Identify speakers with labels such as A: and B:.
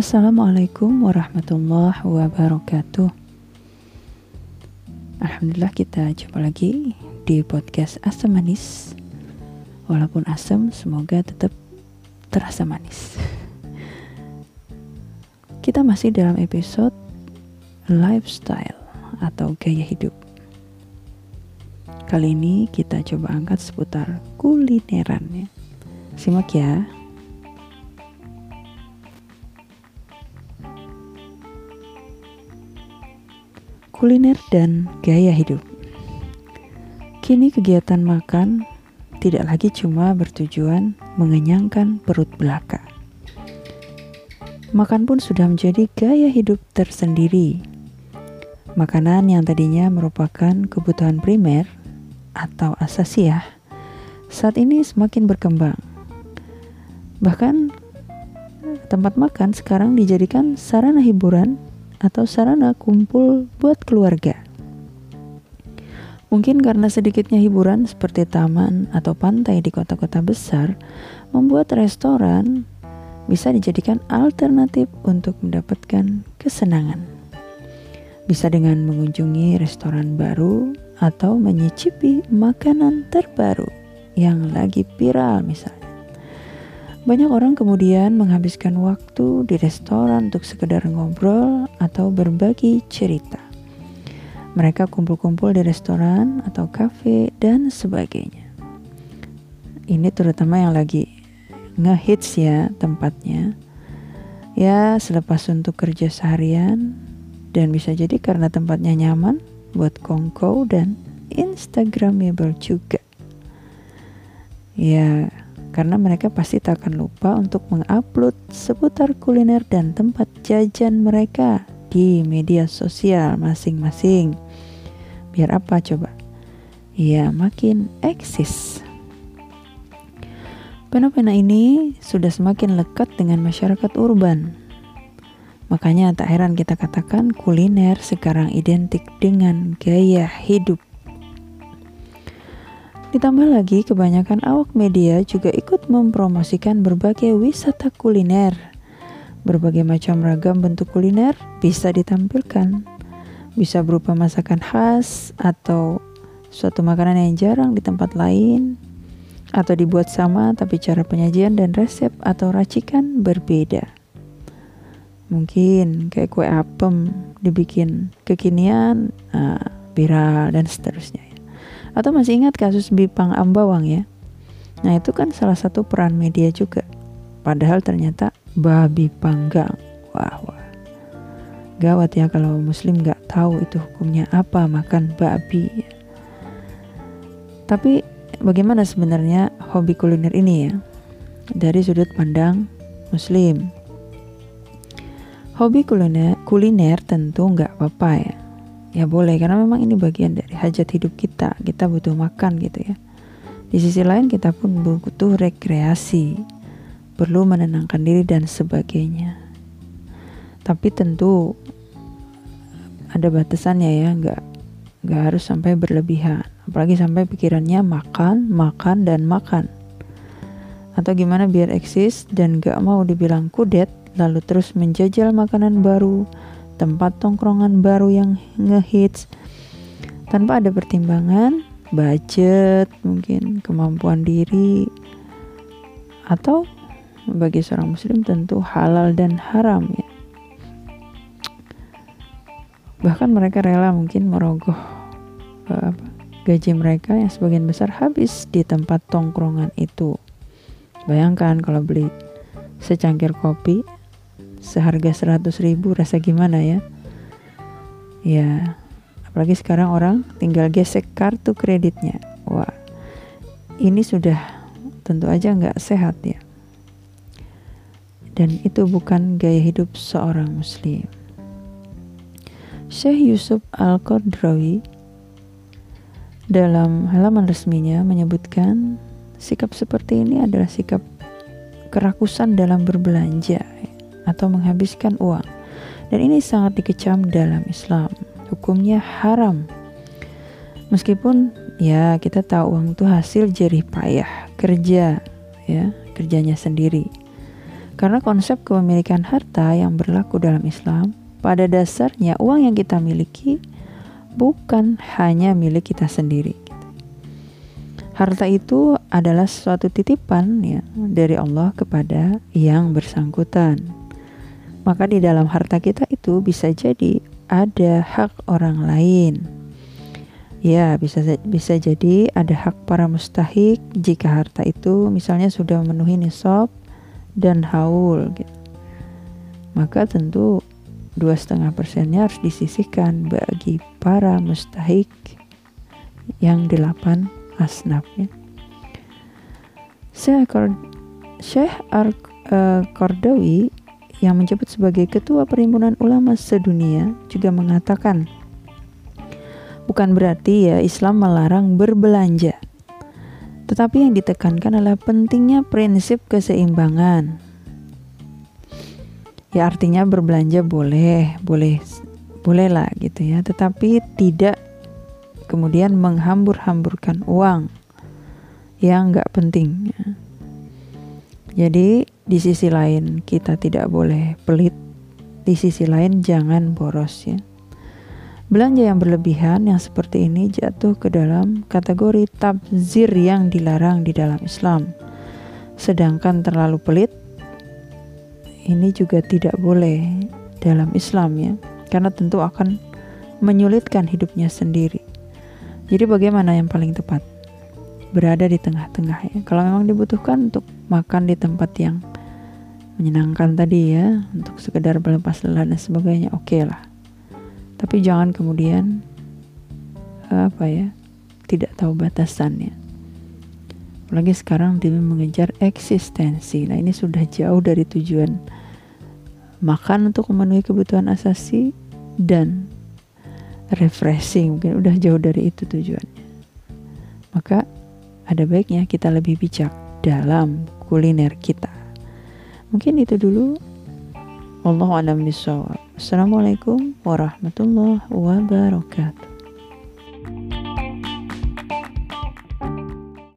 A: Assalamualaikum warahmatullahi wabarakatuh. Alhamdulillah kita jumpa lagi di podcast Asam Manis. Walaupun asam, semoga tetap terasa manis. Kita masih dalam episode lifestyle atau gaya hidup. Kali ini kita coba angkat seputar kulineran ya. Simak ya. Kuliner dan gaya hidup. Kini kegiatan makan tidak lagi cuma bertujuan mengenyangkan perut belaka. Makan pun sudah menjadi gaya hidup tersendiri. Makanan yang tadinya merupakan kebutuhan primer atau asasiah saat ini semakin berkembang. Bahkan tempat makan sekarang dijadikan sarana hiburan atau sarana kumpul buat keluarga. Mungkin karena sedikitnya hiburan seperti taman atau pantai di kota-kota besar, membuat restoran bisa dijadikan alternatif untuk mendapatkan kesenangan. Bisa dengan mengunjungi restoran baru atau menyicipi makanan terbaru yang lagi viral misalnya. Banyak orang kemudian menghabiskan waktu di restoran untuk sekedar ngobrol atau berbagi cerita. Mereka kumpul-kumpul di restoran atau kafe dan sebagainya. Ini terutama yang lagi ngehits ya tempatnya. Ya selepas untuk kerja seharian dan bisa jadi karena tempatnya nyaman buat kongko dan instagramable juga. Ya karena mereka pasti tak akan lupa untuk mengupload seputar kuliner dan tempat jajan mereka di media sosial masing-masing. Biar apa coba? Ya makin eksis. Fenomena ini sudah semakin lekat dengan masyarakat urban. Makanya tak heran kita katakan kuliner sekarang identik dengan gaya hidup Ditambah lagi, kebanyakan awak media juga ikut mempromosikan berbagai wisata kuliner. Berbagai macam ragam bentuk kuliner bisa ditampilkan. Bisa berupa masakan khas atau suatu makanan yang jarang di tempat lain atau dibuat sama tapi cara penyajian dan resep atau racikan berbeda. Mungkin kayak kue apem dibikin kekinian, uh, viral dan seterusnya. Atau masih ingat kasus Bipang Ambawang ya? Nah itu kan salah satu peran media juga. Padahal ternyata babi panggang. Wah, wah. Gawat ya kalau muslim nggak tahu itu hukumnya apa makan babi. Ya. Tapi bagaimana sebenarnya hobi kuliner ini ya? Dari sudut pandang muslim. Hobi kuliner, kuliner tentu nggak apa-apa ya ya boleh karena memang ini bagian dari hajat hidup kita kita butuh makan gitu ya. Di sisi lain kita pun butuh rekreasi perlu menenangkan diri dan sebagainya. Tapi tentu ada batasannya ya nggak nggak harus sampai berlebihan. Apalagi sampai pikirannya makan makan dan makan. Atau gimana biar eksis dan gak mau dibilang kudet lalu terus menjajal makanan baru tempat tongkrongan baru yang ngehits tanpa ada pertimbangan budget mungkin kemampuan diri atau bagi seorang muslim tentu halal dan haram ya. Bahkan mereka rela mungkin merogoh uh, apa, gaji mereka yang sebagian besar habis di tempat tongkrongan itu. Bayangkan kalau beli secangkir kopi seharga 100 ribu rasa gimana ya? Ya apalagi sekarang orang tinggal gesek kartu kreditnya wah ini sudah tentu aja nggak sehat ya dan itu bukan gaya hidup seorang muslim Syekh Yusuf Al-Qadrawi dalam halaman resminya menyebutkan sikap seperti ini adalah sikap kerakusan dalam berbelanja atau menghabiskan uang. Dan ini sangat dikecam dalam Islam. Hukumnya haram. Meskipun ya kita tahu uang itu hasil jerih payah, kerja ya, kerjanya sendiri. Karena konsep kepemilikan harta yang berlaku dalam Islam, pada dasarnya uang yang kita miliki bukan hanya milik kita sendiri. Harta itu adalah suatu titipan ya dari Allah kepada yang bersangkutan. Maka di dalam harta kita itu bisa jadi ada hak orang lain. Ya, bisa bisa jadi ada hak para mustahik jika harta itu misalnya sudah memenuhi nisab dan haul gitu. Maka tentu dua setengah persennya harus disisihkan bagi para mustahik yang delapan asnaf ya. Syekh Ar uh, Kordawi yang menjabat sebagai ketua perhimpunan ulama sedunia juga mengatakan bukan berarti ya Islam melarang berbelanja tetapi yang ditekankan adalah pentingnya prinsip keseimbangan ya artinya berbelanja boleh boleh bolehlah gitu ya tetapi tidak kemudian menghambur-hamburkan uang yang nggak penting. Ya. Jadi di sisi lain kita tidak boleh pelit, di sisi lain jangan boros ya. Belanja yang berlebihan yang seperti ini jatuh ke dalam kategori tabzir yang dilarang di dalam Islam. Sedangkan terlalu pelit ini juga tidak boleh dalam Islam ya, karena tentu akan menyulitkan hidupnya sendiri. Jadi bagaimana yang paling tepat? Berada di tengah-tengah ya. Kalau memang dibutuhkan untuk makan di tempat yang menyenangkan tadi ya, untuk sekedar melepas lelah dan sebagainya, oke okay lah. Tapi jangan kemudian apa ya, tidak tahu batasannya. Apalagi sekarang demi mengejar eksistensi. Nah ini sudah jauh dari tujuan makan untuk memenuhi kebutuhan asasi dan refreshing mungkin udah jauh dari itu tujuannya maka ada baiknya kita lebih bijak dalam kuliner kita. Mungkin itu dulu. Allah alam bisawab Assalamualaikum warahmatullahi wabarakatuh